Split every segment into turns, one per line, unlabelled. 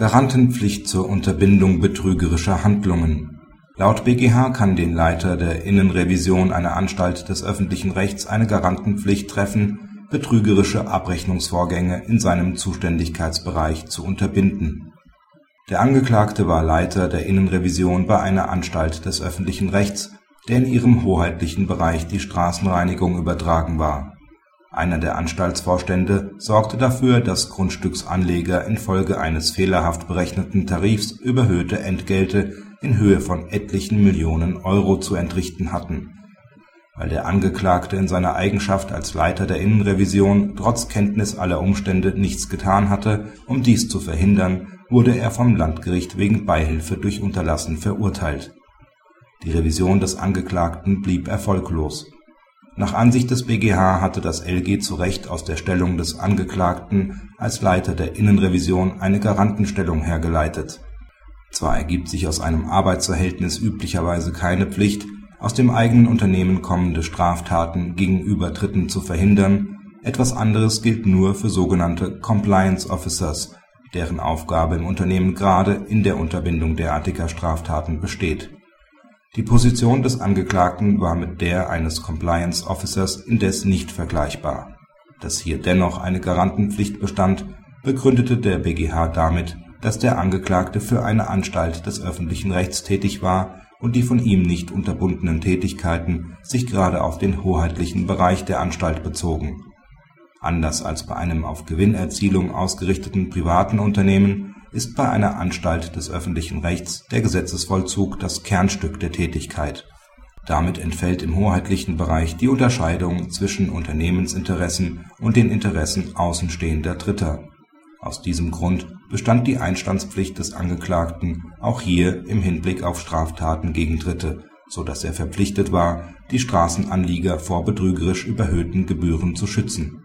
Garantenpflicht zur Unterbindung betrügerischer Handlungen Laut BgH kann den Leiter der Innenrevision einer Anstalt des öffentlichen Rechts eine Garantenpflicht treffen, betrügerische Abrechnungsvorgänge in seinem Zuständigkeitsbereich zu unterbinden. Der Angeklagte war Leiter der Innenrevision bei einer Anstalt des öffentlichen Rechts, der in ihrem hoheitlichen Bereich die Straßenreinigung übertragen war einer der Anstaltsvorstände sorgte dafür, dass Grundstücksanleger infolge eines fehlerhaft berechneten Tarifs überhöhte Entgelte in Höhe von etlichen Millionen Euro zu entrichten hatten. Weil der Angeklagte in seiner Eigenschaft als Leiter der Innenrevision trotz Kenntnis aller Umstände nichts getan hatte, um dies zu verhindern, wurde er vom Landgericht wegen Beihilfe durch Unterlassen verurteilt. Die Revision des Angeklagten blieb erfolglos nach Ansicht des BgH hatte das LG zu Recht aus der Stellung des Angeklagten als Leiter der Innenrevision eine Garantenstellung hergeleitet. Zwar ergibt sich aus einem Arbeitsverhältnis üblicherweise keine Pflicht, aus dem eigenen Unternehmen kommende Straftaten gegenüber Dritten zu verhindern, etwas anderes gilt nur für sogenannte Compliance Officers, deren Aufgabe im Unternehmen gerade in der Unterbindung derartiger Straftaten besteht die Position des Angeklagten war mit der eines Compliance Officers indes nicht vergleichbar. Dass hier dennoch eine Garantenpflicht bestand, begründete der BgH damit, dass der Angeklagte für eine Anstalt des öffentlichen Rechts tätig war und die von ihm nicht unterbundenen Tätigkeiten sich gerade auf den hoheitlichen Bereich der Anstalt bezogen. Anders als bei einem auf Gewinnerzielung ausgerichteten privaten Unternehmen ist bei einer Anstalt des öffentlichen Rechts der Gesetzesvollzug das Kernstück der Tätigkeit. Damit entfällt im hoheitlichen Bereich die Unterscheidung zwischen Unternehmensinteressen und den Interessen außenstehender Dritter. Aus diesem Grund bestand die Einstandspflicht des Angeklagten auch hier im Hinblick auf Straftaten gegen Dritte, so dass er verpflichtet war, die Straßenanlieger vor betrügerisch überhöhten Gebühren zu schützen.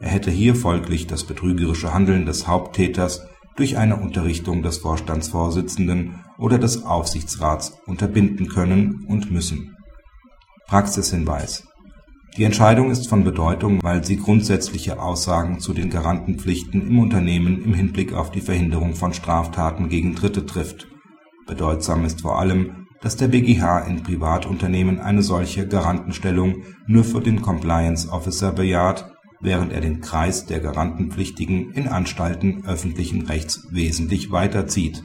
Er hätte hier folglich das betrügerische Handeln des Haupttäters durch eine Unterrichtung des Vorstandsvorsitzenden oder des Aufsichtsrats unterbinden können und müssen. Praxishinweis Die Entscheidung ist von Bedeutung, weil sie grundsätzliche Aussagen zu den Garantenpflichten im Unternehmen im Hinblick auf die Verhinderung von Straftaten gegen Dritte trifft. Bedeutsam ist vor allem, dass der BgH in Privatunternehmen eine solche Garantenstellung nur für den Compliance Officer bejaht während er den Kreis der Garantenpflichtigen in Anstalten öffentlichen Rechts wesentlich weiter zieht